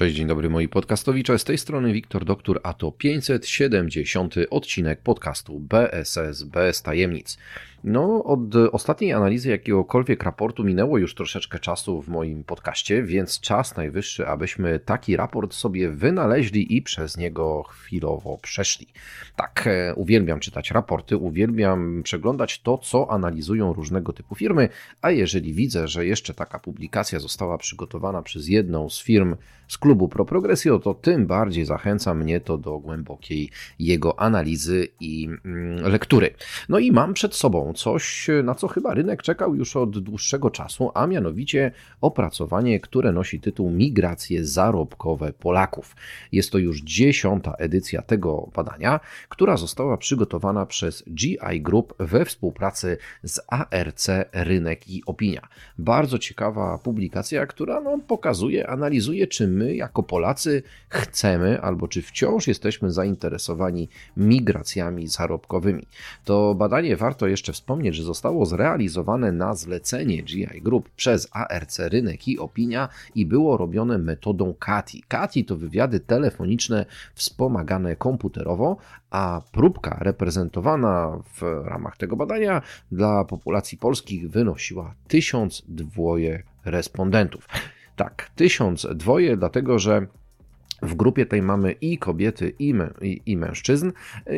Cześć, dzień dobry moi podcastowicze. Z tej strony Wiktor Doktor, a to 570 odcinek podcastu BSS bez tajemnic. No, od ostatniej analizy jakiegokolwiek raportu minęło już troszeczkę czasu w moim podcaście, więc czas najwyższy, abyśmy taki raport sobie wynaleźli i przez niego chwilowo przeszli. Tak, e, uwielbiam czytać raporty, uwielbiam przeglądać to, co analizują różnego typu firmy, a jeżeli widzę, że jeszcze taka publikacja została przygotowana przez jedną z firm z klubu Pro Progressio, to tym bardziej zachęca mnie to do głębokiej jego analizy i mm, lektury. No i mam przed sobą coś, na co chyba rynek czekał już od dłuższego czasu, a mianowicie opracowanie, które nosi tytuł Migracje zarobkowe Polaków. Jest to już dziesiąta edycja tego badania, która została przygotowana przez GI Group we współpracy z ARC Rynek i Opinia. Bardzo ciekawa publikacja, która no, pokazuje, analizuje, czy my jako Polacy chcemy albo czy wciąż jesteśmy zainteresowani migracjami zarobkowymi. To badanie warto jeszcze wspomnieć, że zostało zrealizowane na zlecenie GI Group przez ARC Rynek i Opinia i było robione metodą CATI. CATI to wywiady telefoniczne wspomagane komputerowo, a próbka reprezentowana w ramach tego badania dla populacji polskich wynosiła 1002 respondentów. Tak, 1002, dlatego że w grupie tej mamy i kobiety, i, i, i, mężczyzn.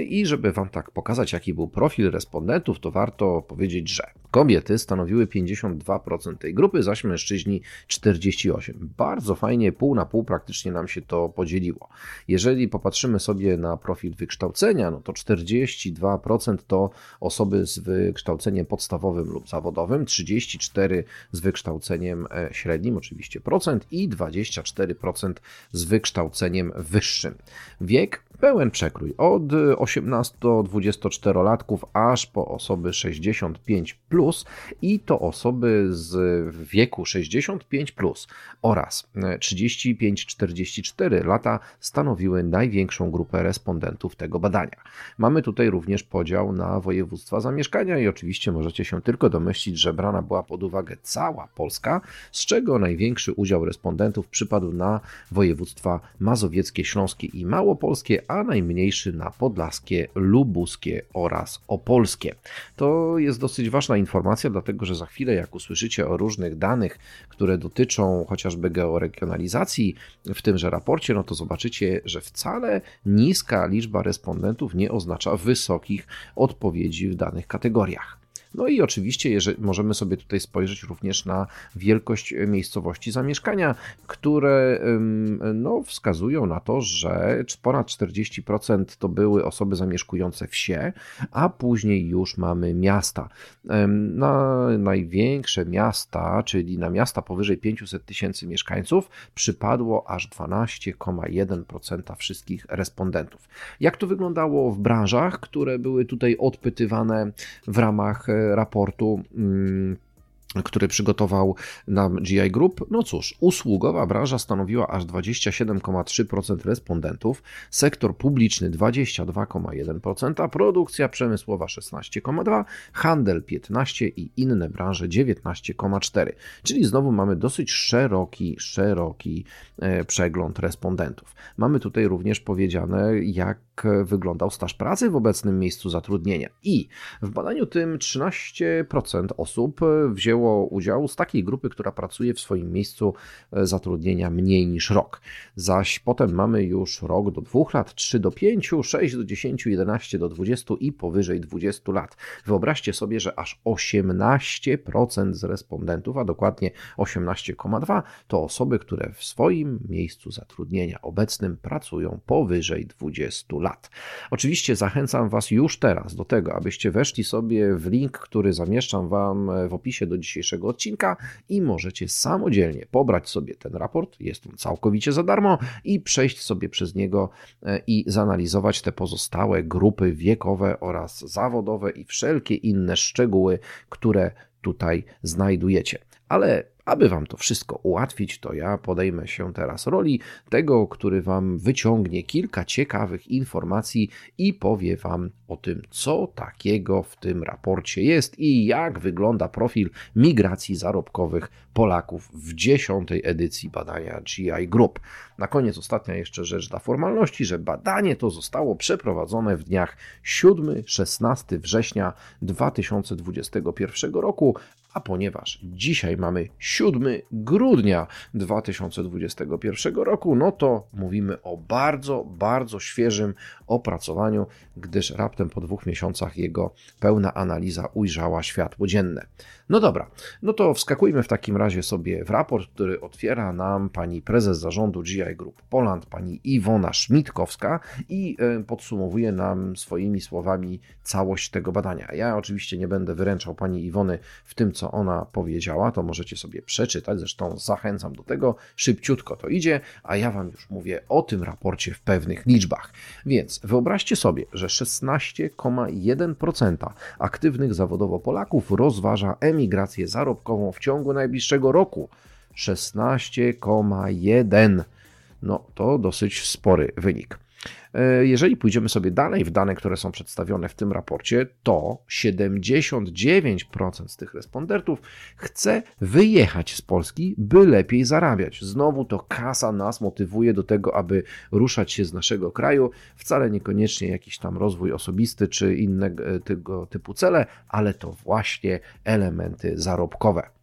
I żeby Wam tak pokazać, jaki był profil respondentów, to warto powiedzieć, że kobiety stanowiły 52% tej grupy, zaś mężczyźni 48%. Bardzo fajnie, pół na pół praktycznie nam się to podzieliło. Jeżeli popatrzymy sobie na profil wykształcenia, no to 42% to osoby z wykształceniem podstawowym lub zawodowym, 34% z wykształceniem e, średnim, oczywiście procent, i 24% z wykształceniem wykształceniem wyższym. Wiek pełen przekrój od 18 do 24-latków aż po osoby 65 plus i to osoby z wieku 65 plus oraz 35-44 lata stanowiły największą grupę respondentów tego badania. Mamy tutaj również podział na województwa zamieszkania i oczywiście możecie się tylko domyślić, że brana była pod uwagę cała Polska, z czego największy udział respondentów przypadł na województwa mazowieckie, śląskie i małopolskie, a najmniejszy na podlaskie, lubuskie oraz opolskie. To jest dosyć ważna informacja, dlatego że za chwilę, jak usłyszycie o różnych danych, które dotyczą chociażby georegionalizacji w tymże raporcie, no to zobaczycie, że wcale niska liczba respondentów nie oznacza wysokich odpowiedzi w danych kategoriach. No i oczywiście jeżeli, możemy sobie tutaj spojrzeć również na wielkość miejscowości zamieszkania, które no, wskazują na to, że ponad 40% to były osoby zamieszkujące wsie, a później już mamy miasta. Na największe miasta, czyli na miasta powyżej 500 tysięcy mieszkańców, przypadło aż 12,1% wszystkich respondentów. Jak to wyglądało w branżach, które były tutaj odpytywane w ramach e, raportu mm, który przygotował nam GI Group. No cóż, usługowa branża stanowiła aż 27,3% respondentów, sektor publiczny 22,1%, produkcja przemysłowa 16,2%, handel 15% i inne branże 19,4%. Czyli znowu mamy dosyć szeroki, szeroki e, przegląd respondentów. Mamy tutaj również powiedziane, jak wyglądał staż pracy w obecnym miejscu zatrudnienia. I w badaniu tym 13% osób wzięło wzięło udział z takiej grupy, która pracuje w swoim miejscu e, zatrudnienia mniej niż rok. Zaś potem mamy już rok do 2 lat, 3 do 5, 6 do 10, 11 do 20 i powyżej 20 lat. Wyobraźcie sobie, że aż 18% z respondentów, a dokładnie 18,2 to osoby, które w swoim miejscu zatrudnienia obecnym pracują powyżej 20 lat. Oczywiście zachęcam Was już teraz do tego, abyście weszli sobie w link, który zamieszczam Wam w opisie do dzisiejszego odcinka i możecie samodzielnie pobrać sobie ten raport, jest on całkowicie za darmo i przejść sobie przez niego e, i zanalizować te pozostałe grupy wiekowe oraz zawodowe i wszelkie inne szczegóły, które tutaj znajdujecie. Ale aby Wam to wszystko ułatwić, to ja podejmę się teraz roli tego, który Wam wyciągnie kilka ciekawych informacji i powie Wam o tym, co takiego w tym raporcie jest i jak wygląda profil migracji zarobkowych Polaków w dziesiątej edycji badania GI Group. Na koniec ostatnia jeszcze rzecz dla formalności, że badanie to zostało przeprowadzone w dniach 7-16 września 2021 roku, a ponieważ dzisiaj mamy 7 grudnia 2021 roku, no to mówimy o bardzo, bardzo świeżym opracowaniu, gdyż raptem po dwóch miesiącach jego pełna analiza ujrzała światło dzienne. No dobra, no to wskakujmy w takim razie sobie w raport, który otwiera nam pani prezes zarządu GI Group Poland, pani Iwona Szmitkowska i e, podsumowuje nam swoimi słowami całość tego badania. Ja oczywiście nie będę wyręczał pani Iwony w tym, co ona powiedziała, to możecie sobie przeczytać, zresztą zachęcam do tego, szybciutko to idzie, a ja wam już mówię o tym raporcie w pewnych liczbach. Więc wyobraźcie sobie, że 16,1% aktywnych zawodowo Polaków rozważa emigrację zarobkową w ciągu najbliższego roku. 16,1. No to dosyć spory wynik. E, jeżeli pójdziemy sobie dalej w dane, które są przedstawione w tym raporcie, to 79% z tych respondentów chce wyjechać z Polski, by lepiej zarabiać. Znowu to kasa nas motywuje do tego, aby ruszać się z naszego kraju. Wcale niekoniecznie jakiś tam rozwój osobisty czy innego typu cele, ale to właśnie elementy zarobkowe.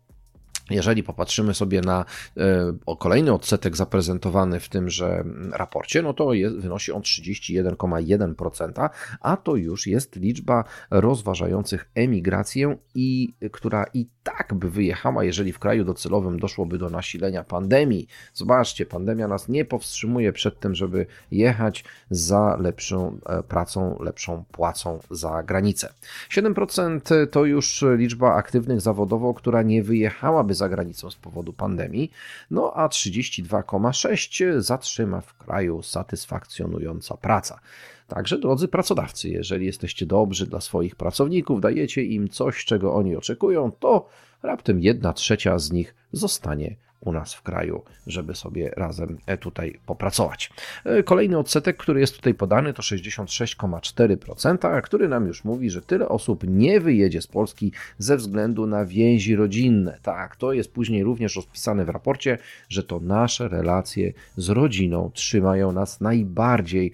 Jeżeli popatrzymy sobie na e, kolejny odsetek zaprezentowany w tymże raporcie, no to jest, wynosi on 31,1%, a to już jest liczba rozważających emigrację i która i tak by wyjechała, jeżeli w kraju docelowym doszłoby do nasilenia pandemii. Zobaczcie, pandemia nas nie powstrzymuje przed tym, żeby jechać za lepszą e, pracą, lepszą płacą za granicę. 7% to już liczba aktywnych zawodowo, która nie wyjechałaby za granicą z powodu pandemii, no a 32,6% zatrzyma w kraju satysfakcjonująca praca. Także, drodzy pracodawcy, jeżeli jesteście dobrzy dla swoich pracowników, dajecie im coś, czego oni oczekują, to raptem jedna trzecia z nich zostanie u nas w kraju, żeby sobie razem e, tutaj popracować. E, kolejny odsetek, który jest tutaj podany, to 66,4%, który nam już mówi, że tyle osób nie wyjedzie z Polski ze względu na więzi rodzinne. Tak, to jest później również rozpisane w raporcie, że to nasze relacje z rodziną trzymają nas najbardziej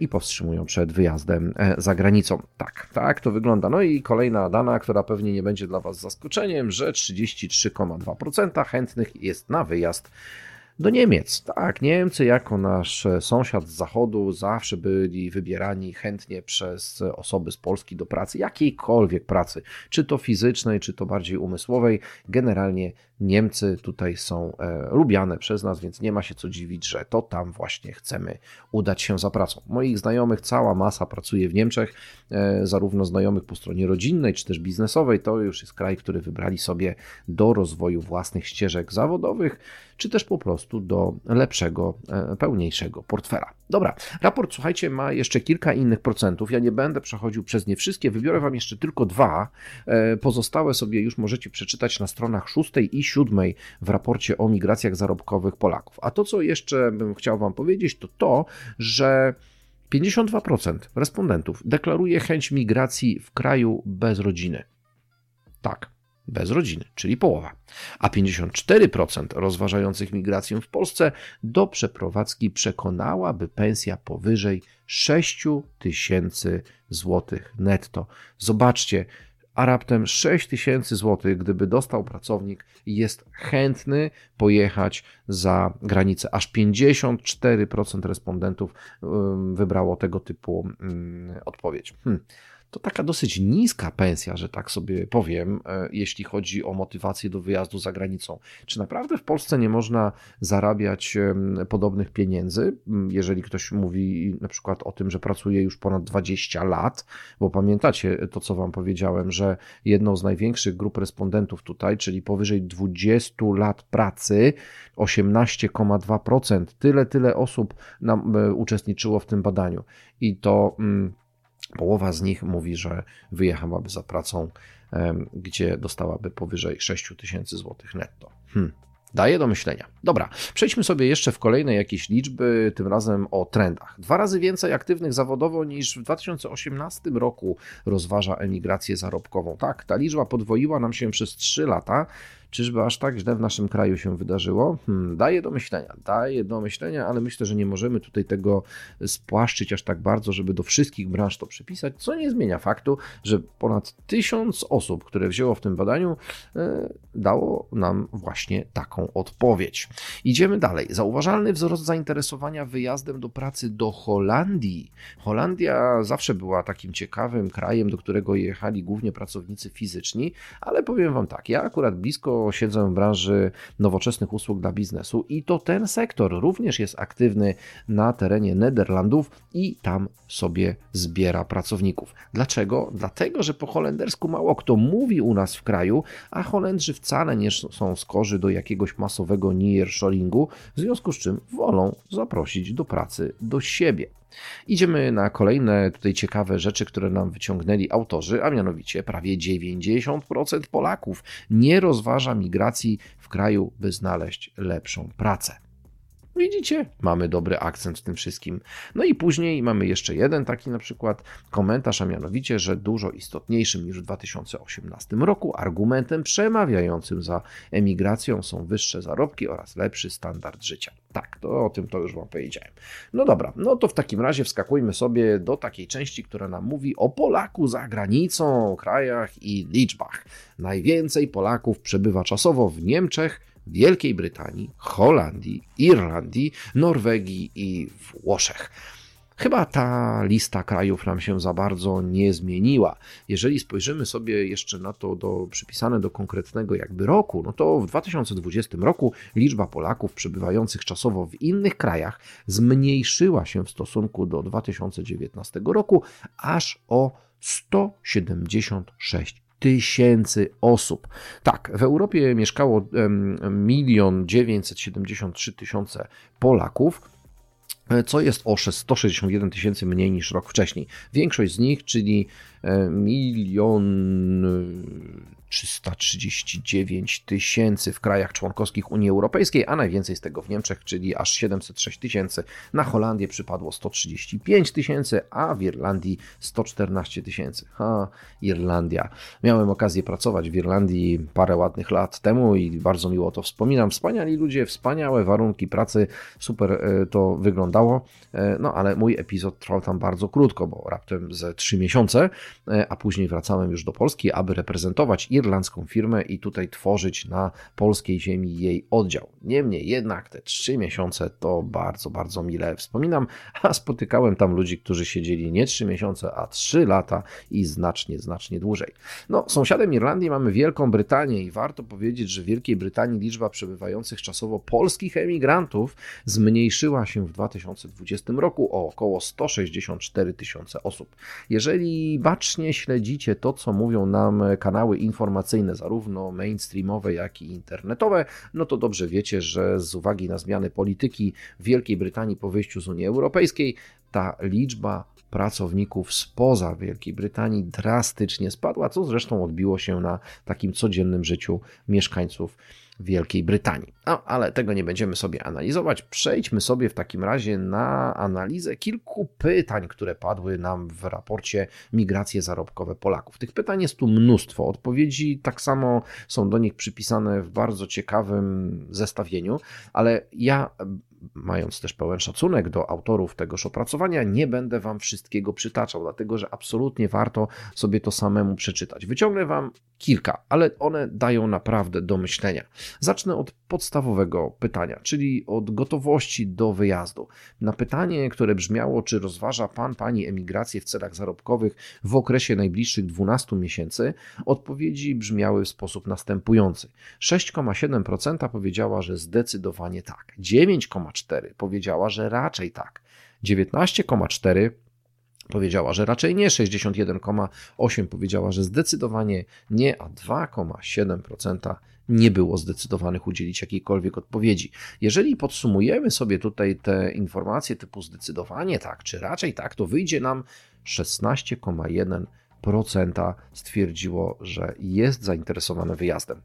i powstrzymują przed wyjazdem e, za granicą. Tak, tak to wygląda. No i kolejna dana, która pewnie nie będzie dla Was zaskoczeniem, że 33,2% chętnych jest na wyjazd do Niemiec. Tak, Niemcy jako nasz sąsiad z zachodu zawsze byli wybierani chętnie przez osoby z Polski do pracy, jakiejkolwiek pracy, czy to fizycznej, czy to bardziej umysłowej. Generalnie Niemcy tutaj są e, lubiane przez nas, więc nie ma się co dziwić, że to tam właśnie chcemy udać się za pracą. Moich znajomych cała masa pracuje w Niemczech, e, zarówno znajomych po stronie rodzinnej, czy też biznesowej. To już jest kraj, który wybrali sobie do rozwoju własnych ścieżek zawodowych, czy też po prostu do lepszego, e, pełniejszego portfela. Dobra, raport, słuchajcie, ma jeszcze kilka innych procentów. Ja nie będę przechodził przez nie wszystkie, wybiorę Wam jeszcze tylko dwa. Pozostałe sobie już możecie przeczytać na stronach szóstej i siódmej w raporcie o migracjach zarobkowych Polaków. A to, co jeszcze bym chciał Wam powiedzieć, to to, że 52% respondentów deklaruje chęć migracji w kraju bez rodziny. Tak, bez rodziny, czyli połowa. A 54% rozważających migrację w Polsce do przeprowadzki przekonałaby pensja powyżej 6 tysięcy złotych netto. Zobaczcie, a raptem 6 tysięcy złotych, gdyby dostał pracownik, jest chętny pojechać za granicę. Aż 54% respondentów wybrało tego typu odpowiedź. Hmm. To taka dosyć niska pensja, że tak sobie powiem, e, jeśli chodzi o motywację do wyjazdu za granicą. Czy naprawdę w Polsce nie można zarabiać podobnych pieniędzy, jeżeli ktoś mówi na przykład o tym, że pracuje już ponad 20 lat, bo pamiętacie to, co Wam powiedziałem, że jedną z największych grup respondentów tutaj, czyli powyżej 20 lat pracy, 18,2%, tyle, tyle osób nam e, uczestniczyło w tym badaniu. I to. Mm, Połowa z nich mówi, że wyjechałaby za pracą, gdzie dostałaby powyżej 6 tysięcy złotych netto. Hmm. Daje do myślenia. Dobra, przejdźmy sobie jeszcze w kolejne jakieś liczby, tym razem o trendach. Dwa razy więcej aktywnych zawodowo niż w 2018 roku rozważa emigrację zarobkową. Tak, ta liczba podwoiła nam się przez 3 lata Czyżby aż tak źle w naszym kraju się wydarzyło? Hmm, daje do myślenia, daje do myślenia, ale myślę, że nie możemy tutaj tego spłaszczyć aż tak bardzo, żeby do wszystkich branż to przypisać, co nie zmienia faktu, że ponad tysiąc osób, które wzięło w tym badaniu, e, dało nam właśnie taką odpowiedź. Idziemy dalej. Zauważalny wzrost zainteresowania wyjazdem do pracy do Holandii. Holandia zawsze była takim ciekawym krajem, do którego jechali głównie pracownicy fizyczni, ale powiem Wam tak, ja akurat blisko siedzę w branży nowoczesnych usług dla biznesu i to ten sektor również jest aktywny na terenie Nederlandów i tam sobie zbiera pracowników. Dlaczego? Dlatego, że po holendersku mało kto mówi u nas w kraju, a Holendrzy wcale nie są skorzy do jakiegoś masowego nearshoringu, w związku z czym wolą zaprosić do pracy do siebie. Idziemy na kolejne tutaj ciekawe rzeczy, które nam wyciągnęli autorzy, a mianowicie prawie 90% Polaków nie rozważa migracji w kraju, by znaleźć lepszą pracę. Widzicie, mamy dobry akcent w tym wszystkim. No i później mamy jeszcze jeden taki na przykład komentarz, a mianowicie, że dużo istotniejszym niż w 2018 roku argumentem przemawiającym za emigracją są wyższe zarobki oraz lepszy standard życia. Tak, to o tym to już Wam powiedziałem. No dobra, no to w takim razie wskakujmy sobie do takiej części, która nam mówi o Polaku za granicą, krajach i liczbach. Najwięcej Polaków przebywa czasowo w Niemczech, Wielkiej Brytanii, Holandii, Irlandii, Norwegii i Włoszech. Chyba ta lista krajów nam się za bardzo nie zmieniła. Jeżeli spojrzymy sobie jeszcze na to do, przypisane do konkretnego jakby roku, no to w 2020 roku liczba Polaków przebywających czasowo w innych krajach zmniejszyła się w stosunku do 2019 roku aż o 176 tysięcy osób. Tak, w Europie mieszkało milion 973 tysiące Polaków co jest o 161 tysięcy mniej niż rok wcześniej. Większość z nich, czyli e, milion 339 tysięcy w krajach członkowskich Unii Europejskiej, a najwięcej z tego w Niemczech, czyli aż 706 tysięcy. Na Holandię przypadło 135 tysięcy, a w Irlandii 114 tysięcy. Ha, Irlandia. Miałem okazję pracować w Irlandii parę ładnych lat temu i bardzo miło to wspominam. Wspaniali ludzie, wspaniałe warunki pracy, super e, to wyglądało. E, no ale mój epizod trwał tam bardzo krótko, bo raptem ze 3 miesiące, e, a później wracałem już do Polski, aby reprezentować Irlandię irlandzką firmę i tutaj tworzyć na polskiej ziemi jej oddział. Niemniej jednak te trzy miesiące to bardzo, bardzo mile wspominam, a spotykałem tam ludzi, którzy siedzieli nie trzy miesiące, a trzy lata i znacznie, znacznie dłużej. No, sąsiadem Irlandii mamy Wielką Brytanię i warto powiedzieć, że w Wielkiej Brytanii liczba przebywających czasowo polskich emigrantów zmniejszyła się w 2020 roku o około 164 tysiące osób. Jeżeli bacznie śledzicie to, co mówią nam kanały informacyjne, informacyjne, zarówno mainstreamowe, jak i internetowe, no to dobrze wiecie, że z uwagi na zmiany polityki Wielkiej Brytanii po wyjściu z Unii Europejskiej, ta liczba pracowników spoza Wielkiej Brytanii drastycznie spadła, co zresztą odbiło się na takim codziennym życiu mieszkańców Wielkiej Brytanii. No, ale tego nie będziemy sobie analizować. Przejdźmy sobie w takim razie na analizę kilku pytań, które padły nam w raporcie Migracje zarobkowe Polaków. Tych pytań jest tu mnóstwo. Odpowiedzi tak samo są do nich przypisane w bardzo ciekawym zestawieniu, ale ja mając też pełen szacunek do autorów tegoż opracowania, nie będę Wam wszystkiego przytaczał, dlatego że absolutnie warto sobie to samemu przeczytać. Wyciągnę Wam kilka, ale one dają naprawdę do myślenia. Zacznę od podstawowego pytania, czyli od gotowości do wyjazdu. Na pytanie, które brzmiało, czy rozważa pan, pani emigrację w celach zarobkowych w okresie najbliższych 12 miesięcy, odpowiedzi brzmiały w sposób następujący. 6,7% powiedziała, że zdecydowanie tak. 9,4% powiedziała, że raczej tak. 19,4% powiedziała, że raczej nie, 61,8% powiedziała, że zdecydowanie nie, a 2,7% nie było zdecydowanych udzielić jakiejkolwiek odpowiedzi. Jeżeli podsumujemy sobie tutaj te informacje typu zdecydowanie tak, czy raczej tak, to wyjdzie nam 16,1% stwierdziło, że jest zainteresowane wyjazdem.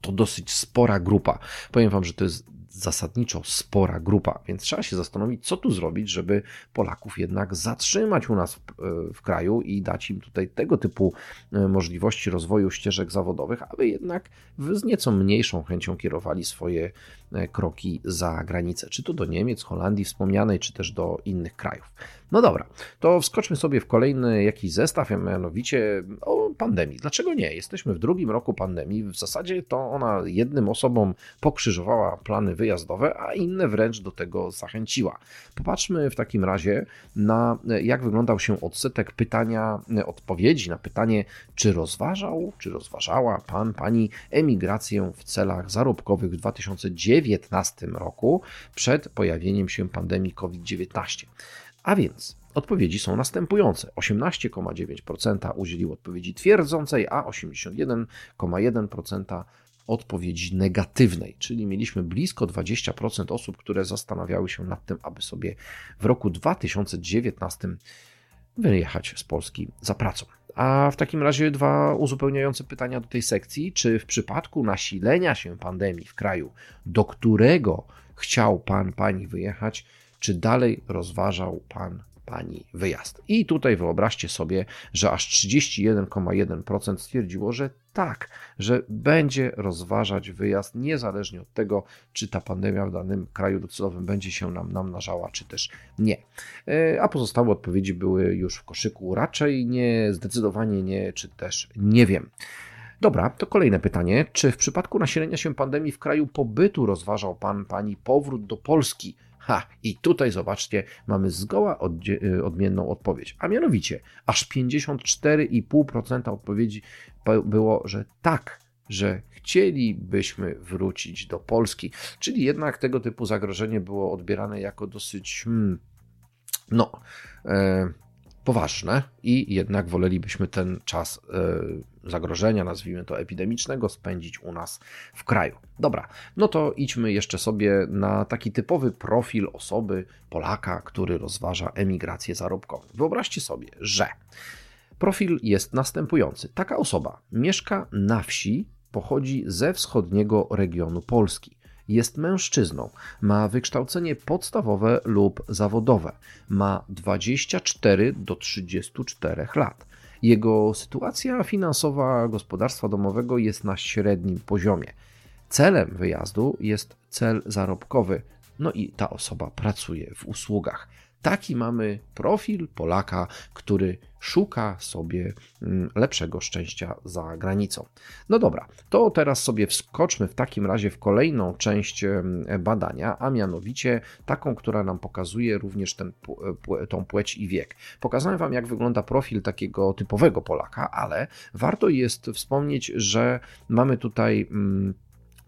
To dosyć spora grupa. Powiem Wam, że to jest zasadniczo spora grupa, więc trzeba się zastanowić, co tu zrobić, żeby Polaków jednak zatrzymać u nas w, e, w, kraju i dać im tutaj tego typu e, możliwości rozwoju ścieżek zawodowych, aby jednak z nieco mniejszą chęcią kierowali swoje e, kroki za granicę, czy to do Niemiec, Holandii wspomnianej, czy też do innych krajów. No dobra, to wskoczmy sobie w kolejny jakiś zestaw, a mianowicie o pandemii. Dlaczego nie? Jesteśmy w drugim roku pandemii. W zasadzie to ona jednym osobom pokrzyżowała plany wyjazdowe, a inne wręcz do tego zachęciła. Popatrzmy w takim razie na jak wyglądał się odsetek pytania, odpowiedzi na pytanie, czy rozważał, czy rozważała pan, pani emigrację w celach zarobkowych w 2019 roku przed pojawieniem się pandemii COVID-19. A więc odpowiedzi są następujące. 18,9% udzieliło odpowiedzi twierdzącej, a 81,1% odpowiedzi negatywnej, czyli mieliśmy blisko 20% osób, które zastanawiały się nad tym, aby sobie w roku 2019 wyjechać z Polski za pracą. A w takim razie dwa uzupełniające pytania do tej sekcji. Czy w przypadku nasilenia się pandemii w kraju, do którego chciał pan, pani wyjechać, czy dalej rozważał pan, pani wyjazd. I tutaj wyobraźcie sobie, że aż 31,1% stwierdziło, że tak, że będzie rozważać wyjazd niezależnie od tego, czy ta pandemia w danym kraju docelowym będzie się nam namnażała, czy też nie. E, a pozostałe odpowiedzi były już w koszyku raczej nie, zdecydowanie nie, czy też nie wiem. Dobra, to kolejne pytanie. Czy w przypadku nasilenia się pandemii w kraju pobytu rozważał pan, pani powrót do Polski? Ha, i tutaj zobaczcie, mamy zgoła y, odmienną odpowiedź. A mianowicie, aż 54,5% odpowiedzi było, że tak, że chcielibyśmy wrócić do Polski. Czyli jednak tego typu zagrożenie było odbierane jako dosyć, hmm, no, e, poważne i jednak wolelibyśmy ten czas e, zagrożenia, nazwijmy to epidemicznego, spędzić u nas w kraju. Dobra, no to idźmy jeszcze sobie na taki typowy profil osoby, Polaka, który rozważa emigrację zarobkową. Wyobraźcie sobie, że profil jest następujący. Taka osoba mieszka na wsi, pochodzi ze wschodniego regionu Polski jest mężczyzną, ma wykształcenie podstawowe lub zawodowe, ma 24 do 34 lat. Jego sytuacja finansowa gospodarstwa domowego jest na średnim poziomie. Celem wyjazdu jest cel zarobkowy, no i ta osoba pracuje w usługach. Taki mamy profil Polaka, który szuka sobie mm, lepszego szczęścia za granicą. No dobra, to teraz sobie wskoczmy w takim razie w kolejną część badania, a mianowicie taką, która nam pokazuje również ten, tą płeć i wiek. Pokazałem Wam, jak wygląda profil takiego typowego Polaka, ale warto jest wspomnieć, że mamy tutaj mm,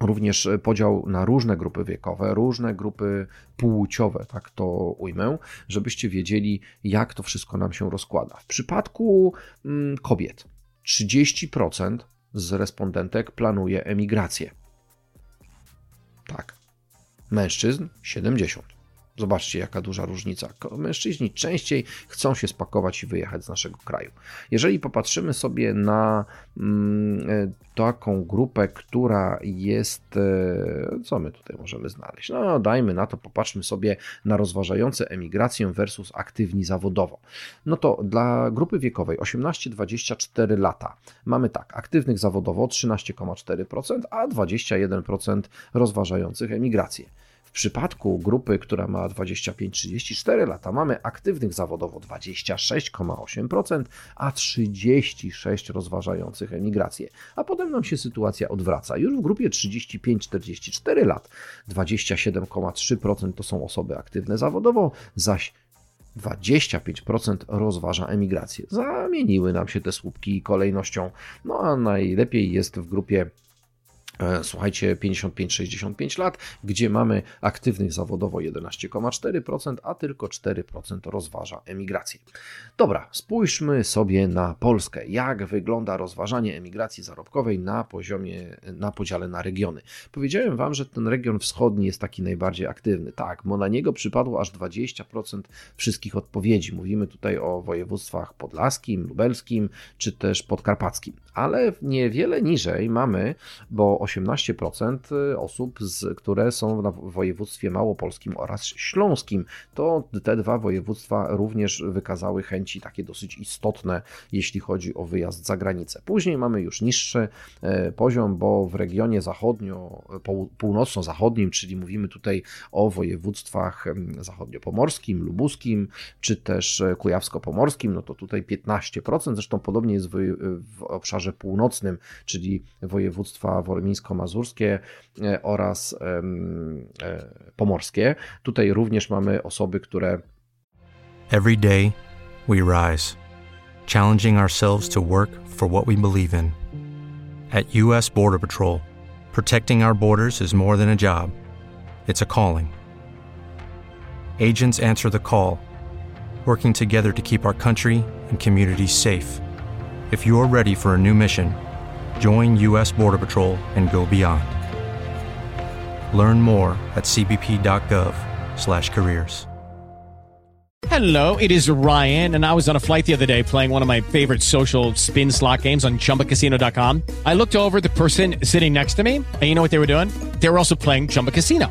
również podział na różne grupy wiekowe, różne grupy płciowe, tak to ujmę, żebyście wiedzieli, jak to wszystko nam się rozkłada. W przypadku mm, kobiet 30% z respondentek planuje emigrację. Tak. Mężczyzn 70%. Zobaczcie, jaka duża różnica. Mężczyźni częściej chcą się spakować i wyjechać z naszego kraju. Jeżeli popatrzymy sobie na mm, e, taką grupę, która jest. E, co my tutaj możemy znaleźć? No, dajmy na to, popatrzmy sobie na rozważające emigrację versus aktywni zawodowo. No to dla grupy wiekowej 18-24 lata mamy tak, aktywnych zawodowo 13,4%, a 21% rozważających emigrację. W przypadku grupy, która ma 25-34 lata, mamy aktywnych zawodowo 26,8%, a 36 rozważających emigrację. A potem nam się sytuacja odwraca. Już w grupie 35-44 lat 27,3% to są osoby aktywne zawodowo, zaś 25% rozważa emigrację. Zamieniły nam się te słupki kolejnością, no a najlepiej jest w grupie słuchajcie, 55-65 lat, gdzie mamy aktywnych zawodowo 11,4%, a tylko 4% rozważa emigrację. Dobra, spójrzmy sobie na Polskę. Jak wygląda rozważanie emigracji zarobkowej na poziomie, na podziale na regiony? Powiedziałem Wam, że ten region wschodni jest taki najbardziej aktywny. Tak, bo na niego przypadło aż 20% wszystkich odpowiedzi. Mówimy tutaj o województwach podlaskim, lubelskim czy też podkarpackim. Ale niewiele niżej mamy, bo 18% y, osób, z, które są w województwie małopolskim oraz śląskim. To te dwa województwa również wykazały chęci takie dosyć istotne, jeśli chodzi o wyjazd za granicę. Później mamy już niższy e, poziom, bo w regionie zachodnio, północno-zachodnim, czyli mówimy tutaj o województwach zachodniopomorskim, lubuskim, czy też kujawsko-pomorskim, no to tutaj 15%, zresztą podobnie jest w, w obszarze północnym, czyli województwa wormińskiego mazurskie oraz pomorskie. Tutaj również mamy osoby, które Every day we rise, challenging ourselves to work for what we believe in. At US Border Patrol, protecting our borders is more than a job. It's a calling. Agents answer the call, working together to keep our country and communities safe. If you're ready for a new mission, Join U.S. Border Patrol and go beyond. Learn more at cbp.gov/careers. Hello, it is Ryan, and I was on a flight the other day playing one of my favorite social spin slot games on ChumbaCasino.com. I looked over the person sitting next to me, and you know what they were doing? They were also playing Chumba Casino.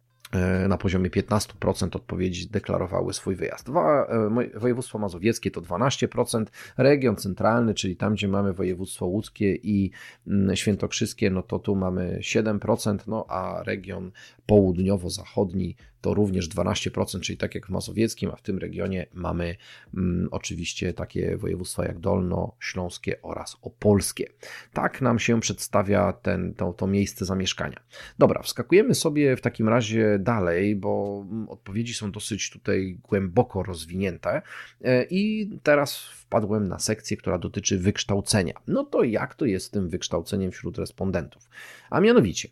E, na poziomie 15% odpowiedzi deklarowały swój wyjazd. E, województwo mazowieckie to 12%, region centralny, czyli tam, gdzie mamy województwo łódzkie i mm, świętokrzyskie, no to tu mamy 7%, no a region południowo-zachodni to również 12%, czyli tak jak w Mazowieckim, a w tym regionie mamy mm, oczywiście takie województwa jak Dolno, Śląskie oraz Opolskie. Tak nam się przedstawia ten, to, to miejsce zamieszkania. Dobra, wskakujemy sobie w takim razie dalej, bo mm, odpowiedzi są dosyć tutaj głęboko rozwinięte e, i teraz wpadłem na sekcję, która dotyczy wykształcenia. No to jak to jest z tym wykształceniem wśród respondentów? A mianowicie,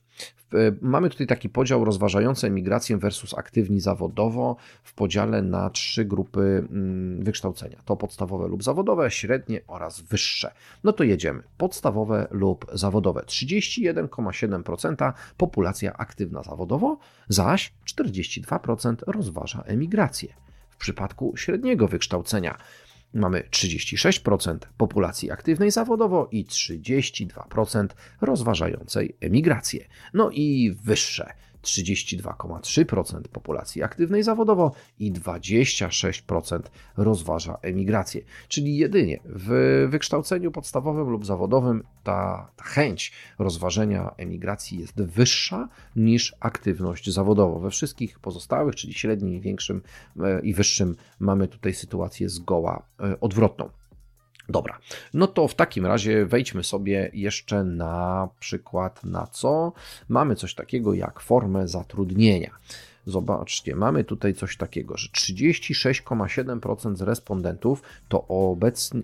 mamy tutaj taki podział rozważający emigrację versus aktywni zawodowo w podziale na trzy grupy mm, wykształcenia. To podstawowe lub zawodowe, średnie oraz wyższe. No to jedziemy. Podstawowe lub zawodowe. 31,7% populacja aktywna zawodowo, zaś 42% rozważa emigrację. W przypadku średniego wykształcenia Mamy 36% populacji aktywnej zawodowo i 32% rozważającej emigrację. No i wyższe 32,3% populacji aktywnej zawodowo i 26% rozważa emigrację. Czyli jedynie w wykształceniu podstawowym lub zawodowym ta, chęć rozważenia emigracji jest wyższa niż aktywność zawodowa. We wszystkich pozostałych, czyli średnim większym e, i wyższym, mamy tutaj sytuację zgoła e, odwrotną. Dobra, no to w takim razie wejdźmy sobie jeszcze na przykład na co? Mamy coś takiego jak formę zatrudnienia. Zobaczcie, mamy tutaj coś takiego, że 36,7% z respondentów to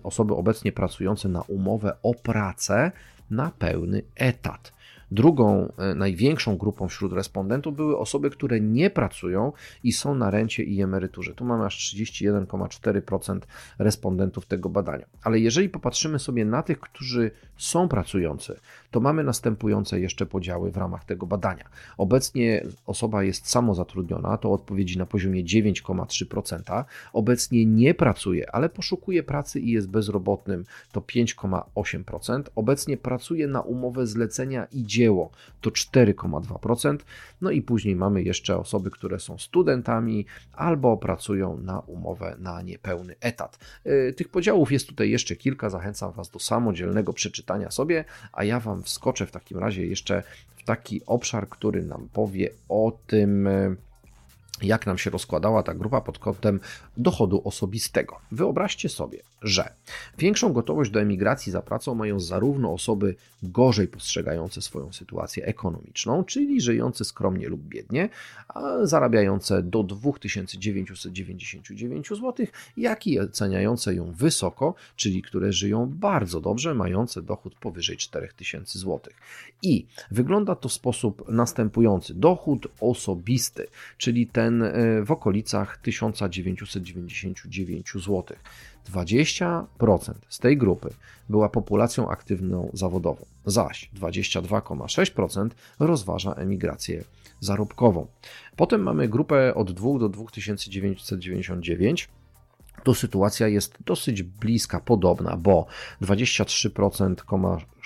osoby obecnie pracujące na umowę o pracę na pełny etat. Drugą, e, największą grupą wśród respondentów były osoby, które nie pracują i są na rencie i emeryturze. Tu mamy aż 31,4% respondentów tego badania. Ale jeżeli popatrzymy sobie na tych, którzy są pracujący, to mamy następujące jeszcze podziały w ramach tego badania. Obecnie osoba jest samozatrudniona, to odpowiedzi na poziomie 9,3%. Obecnie nie pracuje, ale poszukuje pracy i jest bezrobotnym, to 5,8%. Obecnie pracuje na umowę zlecenia i dzieło, to 4,2%. No i później mamy jeszcze osoby, które są studentami albo pracują na umowę na niepełny etat. E, tych podziałów jest tutaj jeszcze kilka, zachęcam Was do samodzielnego przeczytania sobie, a ja Wam wskoczę w takim razie jeszcze w taki obszar, który nam powie o tym, e, jak nam się rozkładała ta grupa pod kątem dochodu osobistego. Wyobraźcie sobie, że większą gotowość do emigracji za pracą mają zarówno osoby gorzej postrzegające swoją sytuację ekonomiczną, czyli żyjące skromnie lub biednie, a zarabiające do 2999 zł, jak i oceniające ją wysoko, czyli które żyją bardzo dobrze, mające dochód powyżej 4000 zł. I wygląda to w sposób następujący: dochód osobisty, czyli ten e, w okolicach 1999 zł. 20% z tej grupy była populacją aktywną zawodową, zaś 22,6% rozważa emigrację zarobkową. Potem mamy grupę od 2 do 2999 to sytuacja jest dosyć bliska, podobna, bo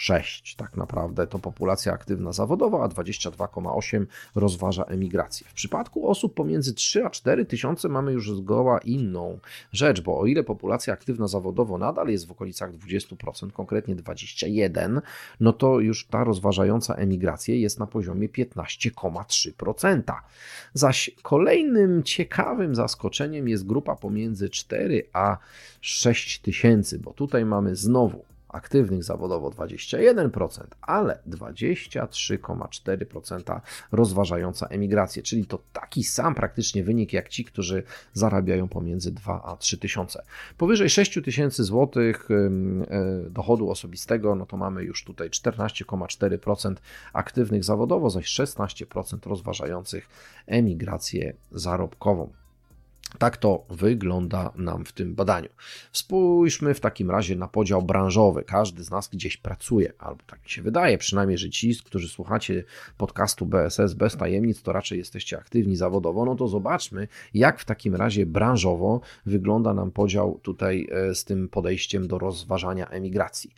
23,6% tak naprawdę to populacja aktywna zawodowa, a 22,8% rozważa emigrację. W przypadku osób pomiędzy 3 a 4 tysiące mamy już zgoła inną rzecz, bo o ile populacja aktywna zawodowo nadal jest w okolicach 20%, konkretnie 21%, no to już ta rozważająca emigrację jest na poziomie 15,3%. Zaś kolejnym ciekawym zaskoczeniem jest grupa pomiędzy 4 4 a 6 tysięcy, bo tutaj mamy znowu aktywnych zawodowo 21%, ale 23,4% rozważająca emigrację, czyli to taki sam praktycznie wynik jak ci, którzy zarabiają pomiędzy 2 a 3 tysiące. Powyżej 6 tysięcy złotych e, dochodu osobistego, no to mamy już tutaj 14,4% aktywnych zawodowo, zaś 16% rozważających emigrację zarobkową. Tak to wygląda nam w tym badaniu. Spójrzmy w takim razie na podział branżowy. Każdy z nas gdzieś pracuje, albo tak mi się wydaje, przynajmniej, że ci, którzy słuchacie podcastu BSS bez tajemnic, to raczej jesteście aktywni zawodowo. No to zobaczmy, jak w takim razie branżowo wygląda nam podział tutaj e, z tym podejściem do rozważania emigracji.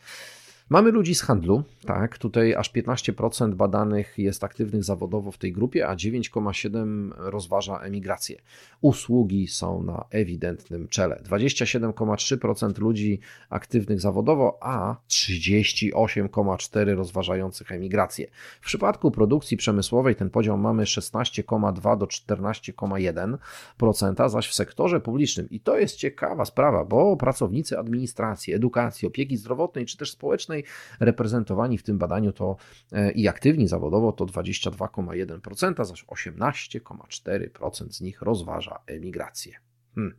Mamy ludzi z handlu, tak, tutaj aż 15% badanych jest aktywnych zawodowo w tej grupie, a 9,7% rozważa emigrację. Usługi są na ewidentnym czele. 27,3% ludzi aktywnych zawodowo, a 38,4% rozważających emigrację. W przypadku produkcji przemysłowej ten podział mamy 16,2 do 14,1%, zaś w sektorze publicznym, i to jest ciekawa sprawa, bo pracownicy administracji, edukacji, opieki zdrowotnej czy też społecznej reprezentowani w tym badaniu to e, i aktywni zawodowo to 22,1%, zaś 18,4% z nich rozważa emigrację. Hmm.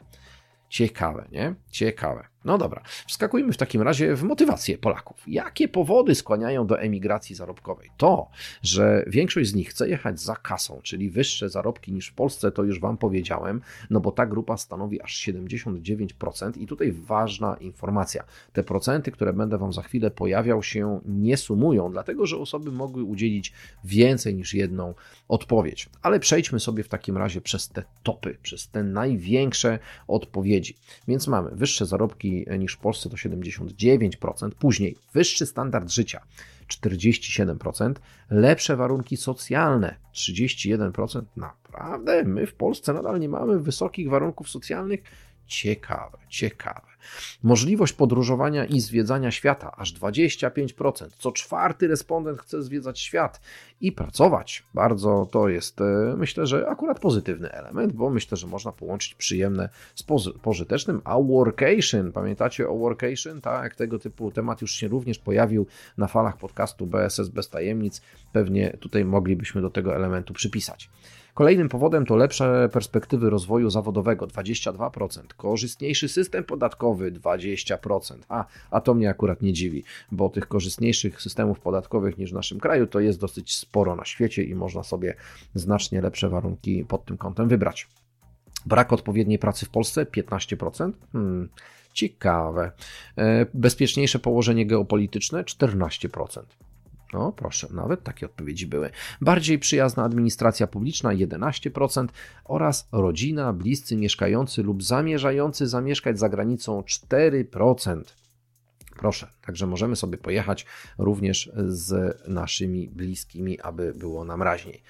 Ciekawe, nie? Ciekawe. No dobra, wskakujmy w takim razie w motywację Polaków. Jakie powody skłaniają do emigracji zarobkowej? To, że większość z nich chce jechać za kasą, czyli wyższe zarobki niż w Polsce, to już Wam powiedziałem, no bo ta grupa stanowi aż 79% i tutaj ważna informacja. Te procenty, które będę Wam za chwilę pojawiał się, nie sumują, dlatego że osoby mogły udzielić więcej niż jedną odpowiedź. Ale przejdźmy sobie w takim razie przez te topy, przez te największe odpowiedzi. Więc mamy wyższe zarobki niż w Polsce to 79%, później wyższy standard życia 47%, lepsze warunki socjalne 31%. Naprawdę, my w Polsce nadal nie mamy wysokich warunków socjalnych. Ciekawe, ciekawe. Możliwość podróżowania i zwiedzania świata aż 25%. Co czwarty respondent chce zwiedzać świat i pracować. Bardzo to jest, e, myślę, że akurat pozytywny element, bo myślę, że można połączyć przyjemne z pożytecznym. A workation, pamiętacie o workation? Tak, tego typu temat już się również pojawił na falach podcastu BSS bez tajemnic. Pewnie tutaj moglibyśmy do tego elementu przypisać. Kolejnym powodem to lepsze perspektywy rozwoju zawodowego 22%, korzystniejszy system podatkowy 20%. A, a to mnie akurat nie dziwi, bo tych korzystniejszych systemów podatkowych niż w naszym kraju to jest dosyć sporo na świecie i można sobie znacznie lepsze warunki pod tym kątem wybrać. Brak odpowiedniej pracy w Polsce 15%. Hmm, ciekawe. E, bezpieczniejsze położenie geopolityczne 14%. No proszę, nawet takie odpowiedzi były. Bardziej przyjazna administracja publiczna 11% oraz rodzina, bliscy mieszkający lub zamierzający zamieszkać za granicą 4%. Proszę, także możemy sobie pojechać również z naszymi bliskimi, aby było nam raźniej.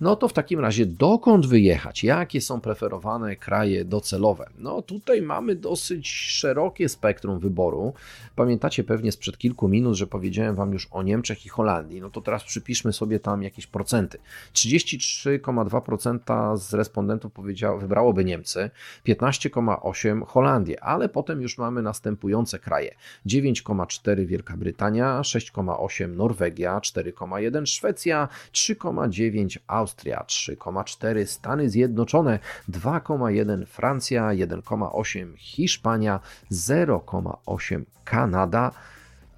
No to w takim razie dokąd wyjechać? Jakie są preferowane kraje docelowe? No tutaj mamy dosyć szerokie spektrum wyboru. Pamiętacie pewnie sprzed kilku minut, że powiedziałem Wam już o Niemczech i Holandii. No to teraz przypiszmy sobie tam jakieś procenty. 33,2% z respondentów powiedziało, wybrałoby Niemcy, 15,8% Holandię, ale potem już mamy następujące kraje. 9,4% Wielka Brytania, 6,8% Norwegia, 4,1% Szwecja, 3,9% Austria. Austria 3,4, Stany Zjednoczone 2,1, Francja 1,8, Hiszpania 0,8, Kanada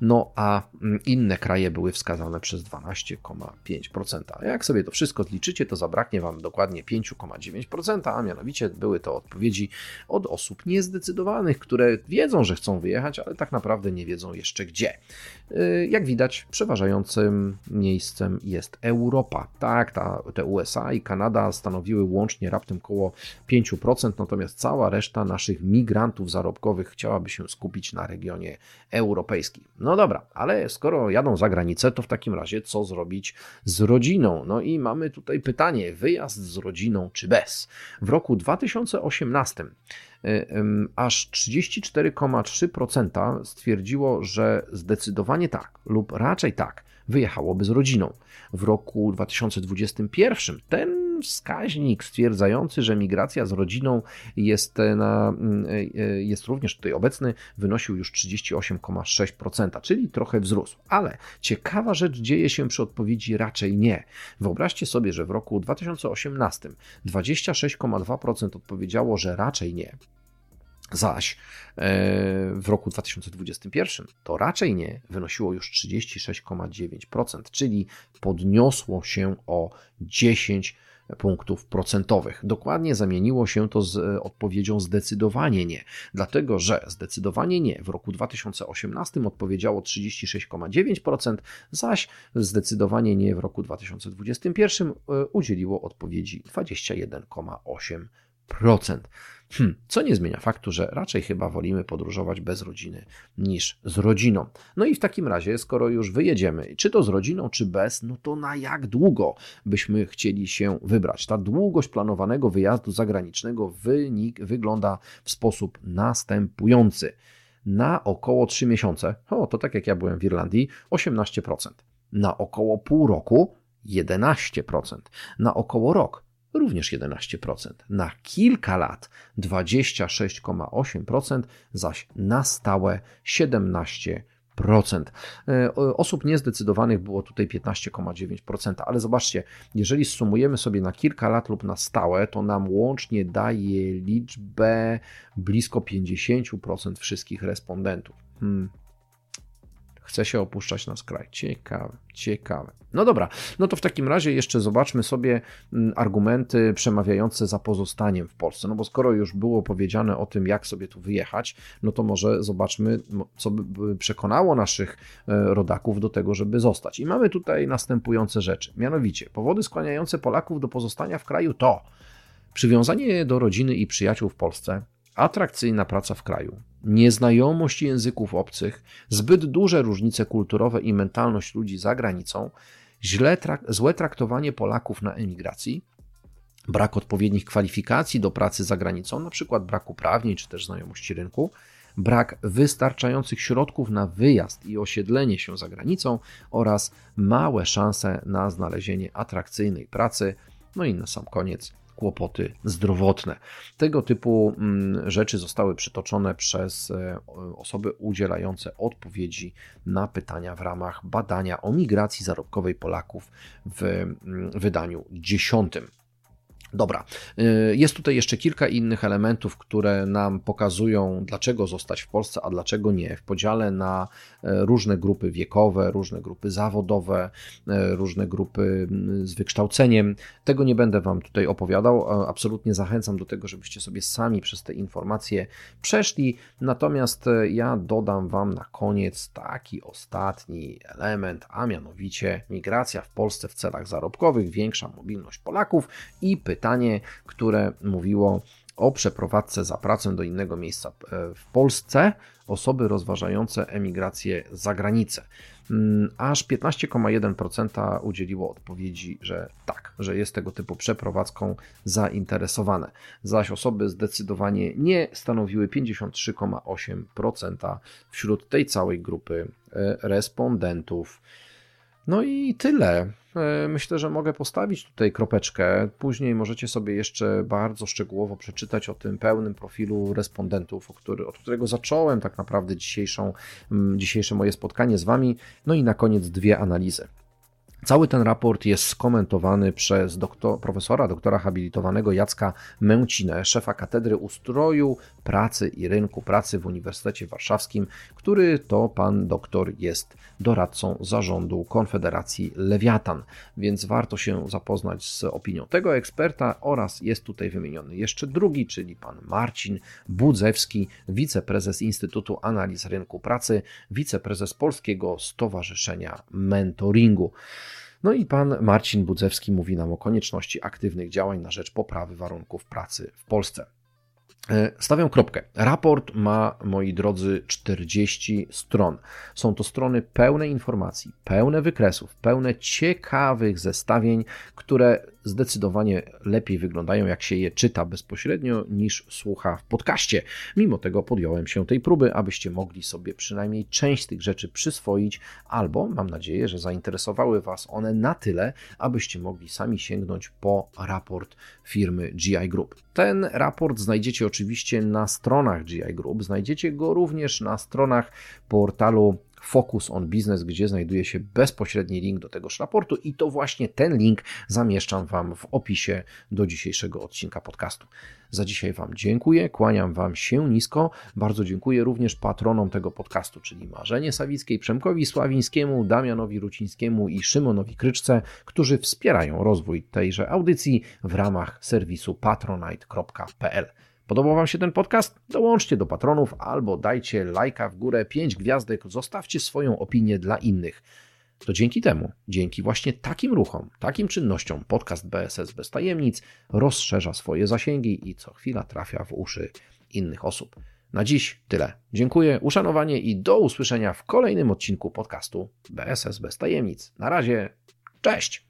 no a mm, inne kraje były wskazane przez 12,5%. Jak sobie to wszystko zliczycie, to zabraknie Wam dokładnie 5,9%, a mianowicie były to odpowiedzi od osób niezdecydowanych, które wiedzą, że chcą wyjechać, ale tak naprawdę nie wiedzą jeszcze gdzie. Y, jak widać, przeważającym miejscem jest Europa. Tak, ta, te USA i Kanada stanowiły łącznie raptem około 5%, natomiast cała reszta naszych migrantów zarobkowych chciałaby się skupić na regionie europejskim. No dobra, ale skoro jadą za granicę, to w takim razie co zrobić z rodziną? No i mamy tutaj pytanie: wyjazd z rodziną czy bez? W roku 2018 Y, aż 34,3% stwierdziło, że zdecydowanie tak lub raczej tak wyjechałoby z rodziną. W roku 2021 ten wskaźnik stwierdzający, że migracja z rodziną jest, na, mm, y, jest również tutaj obecny, wynosił już 38,6%, czyli trochę wzrósł. Ale ciekawa rzecz dzieje się przy odpowiedzi raczej nie. Wyobraźcie sobie, że w roku 2018 26,2% odpowiedziało, że raczej nie. Zaś e, w roku 2021 to raczej nie wynosiło już 36,9%, czyli podniosło się o 10 punktów procentowych. Dokładnie zamieniło się to z e, odpowiedzią zdecydowanie nie, dlatego że zdecydowanie nie w roku 2018 odpowiedziało 36,9%, zaś zdecydowanie nie w roku 2021 e, udzieliło odpowiedzi 21,8%. Hmm, co nie zmienia faktu, że raczej chyba wolimy podróżować bez rodziny niż z rodziną. No i w takim razie, skoro już wyjedziemy, czy to z rodziną, czy bez, no to na jak długo byśmy chcieli się wybrać? Ta długość planowanego wyjazdu zagranicznego wynik wygląda w sposób następujący. Na około 3 miesiące, o to tak jak ja byłem w Irlandii, 18%. Na około pół roku 11%. Na około rok również 11%, na kilka lat 26,8%, zaś na stałe 17%. E, osób niezdecydowanych było tutaj 15,9%, ale zobaczcie, jeżeli sumujemy sobie na kilka lat lub na stałe, to nam łącznie daje liczbę blisko 50% wszystkich respondentów. Hmm chce się opuszczać na skraj. Ciekawe, ciekawe. No dobra, no to w takim razie jeszcze zobaczmy sobie mm, argumenty przemawiające za pozostaniem w Polsce. No bo skoro już było powiedziane o tym, jak sobie tu wyjechać, no to może zobaczmy, co by przekonało naszych e, rodaków do tego, żeby zostać. I mamy tutaj następujące rzeczy. Mianowicie, powody skłaniające Polaków do pozostania w kraju to przywiązanie do rodziny i przyjaciół w Polsce, atrakcyjna praca w kraju, nieznajomość języków obcych, zbyt duże różnice kulturowe i mentalność ludzi za granicą, źle trak złe traktowanie Polaków na emigracji, brak odpowiednich kwalifikacji do pracy za granicą, np. brak uprawnień czy też znajomości rynku, brak wystarczających środków na wyjazd i osiedlenie się za granicą oraz małe szanse na znalezienie atrakcyjnej pracy. No i na sam koniec kłopoty zdrowotne. Tego typu mm, rzeczy zostały przytoczone przez e, osoby udzielające odpowiedzi na pytania w ramach badania o migracji zarobkowej Polaków w mm, wydaniu dziesiątym. Dobra, y, jest tutaj jeszcze kilka innych elementów, które nam pokazują, dlaczego zostać w Polsce, a dlaczego nie. W podziale na e, różne grupy wiekowe, różne grupy zawodowe, e, różne grupy z wykształceniem. Tego nie będę Wam tutaj opowiadał. Absolutnie zachęcam do tego, żebyście sobie sami przez te informacje przeszli. Natomiast ja dodam Wam na koniec taki ostatni element, a mianowicie migracja w Polsce w celach zarobkowych, większa mobilność Polaków i pytanie, pytanie, które mówiło o przeprowadzce za pracę do innego miejsca e, w Polsce osoby rozważające emigrację za granicę. Mm, aż 15,1% udzieliło odpowiedzi, że tak, że jest tego typu przeprowadzką zainteresowane. Zaś osoby zdecydowanie nie stanowiły 53,8% wśród tej całej grupy e, respondentów. No i tyle. E, myślę, że mogę postawić tutaj kropeczkę. Później możecie sobie jeszcze bardzo szczegółowo przeczytać o tym pełnym profilu respondentów, który, od którego zacząłem tak naprawdę dzisiejszą, dzisiejsze moje spotkanie z Wami. No i na koniec dwie analizy. Cały ten raport jest skomentowany przez doktor, profesora, doktora habilitowanego Jacka Męcinę, szefa Katedry Ustroju Pracy i Rynku Pracy w Uniwersytecie Warszawskim, który to pan doktor jest doradcą zarządu Konfederacji Lewiatan, więc warto się zapoznać z opinią tego eksperta oraz jest tutaj wymieniony jeszcze drugi, czyli pan Marcin Budzewski, wiceprezes Instytutu Analiz Rynku Pracy, wiceprezes Polskiego Stowarzyszenia Mentoringu. No i pan Marcin Budzewski mówi nam o konieczności aktywnych działań na rzecz poprawy warunków pracy w Polsce. E, stawiam kropkę. Raport ma, moi drodzy, 40 stron. Są to strony pełne informacji, pełne wykresów, pełne ciekawych zestawień, które zdecydowanie lepiej wyglądają, jak się je czyta bezpośrednio, niż słucha w podcaście. Mimo tego podjąłem się tej próby, abyście mogli sobie przynajmniej część tych rzeczy przyswoić, albo mam nadzieję, że zainteresowały Was one na tyle, abyście mogli sami sięgnąć po raport firmy GI Group. Ten raport znajdziecie oczywiście na stronach GI Group, znajdziecie go również na stronach portalu Focus on Business, gdzie znajduje się bezpośredni link do tegoż raportu i to właśnie ten link zamieszczam Wam w opisie do dzisiejszego odcinka podcastu. Za dzisiaj Wam dziękuję, kłaniam Wam się nisko. Bardzo dziękuję również patronom tego podcastu, czyli Marzenie Sawickiej, Przemkowi Sławińskiemu, Damianowi Rucińskiemu i Szymonowi Kryczce, którzy wspierają rozwój tejże audycji w ramach serwisu patronite.pl. Podobał Wam się ten podcast? Dołączcie do patronów albo dajcie lajka w górę, 5 gwiazdek, zostawcie swoją opinię dla innych. To dzięki temu, dzięki właśnie takim ruchom, takim czynnościom, podcast BSS bez tajemnic rozszerza swoje zasięgi i co chwila trafia w uszy innych osób. Na dziś tyle. Dziękuję, uszanowanie i do usłyszenia w kolejnym odcinku podcastu BSS bez tajemnic. Na razie, cześć!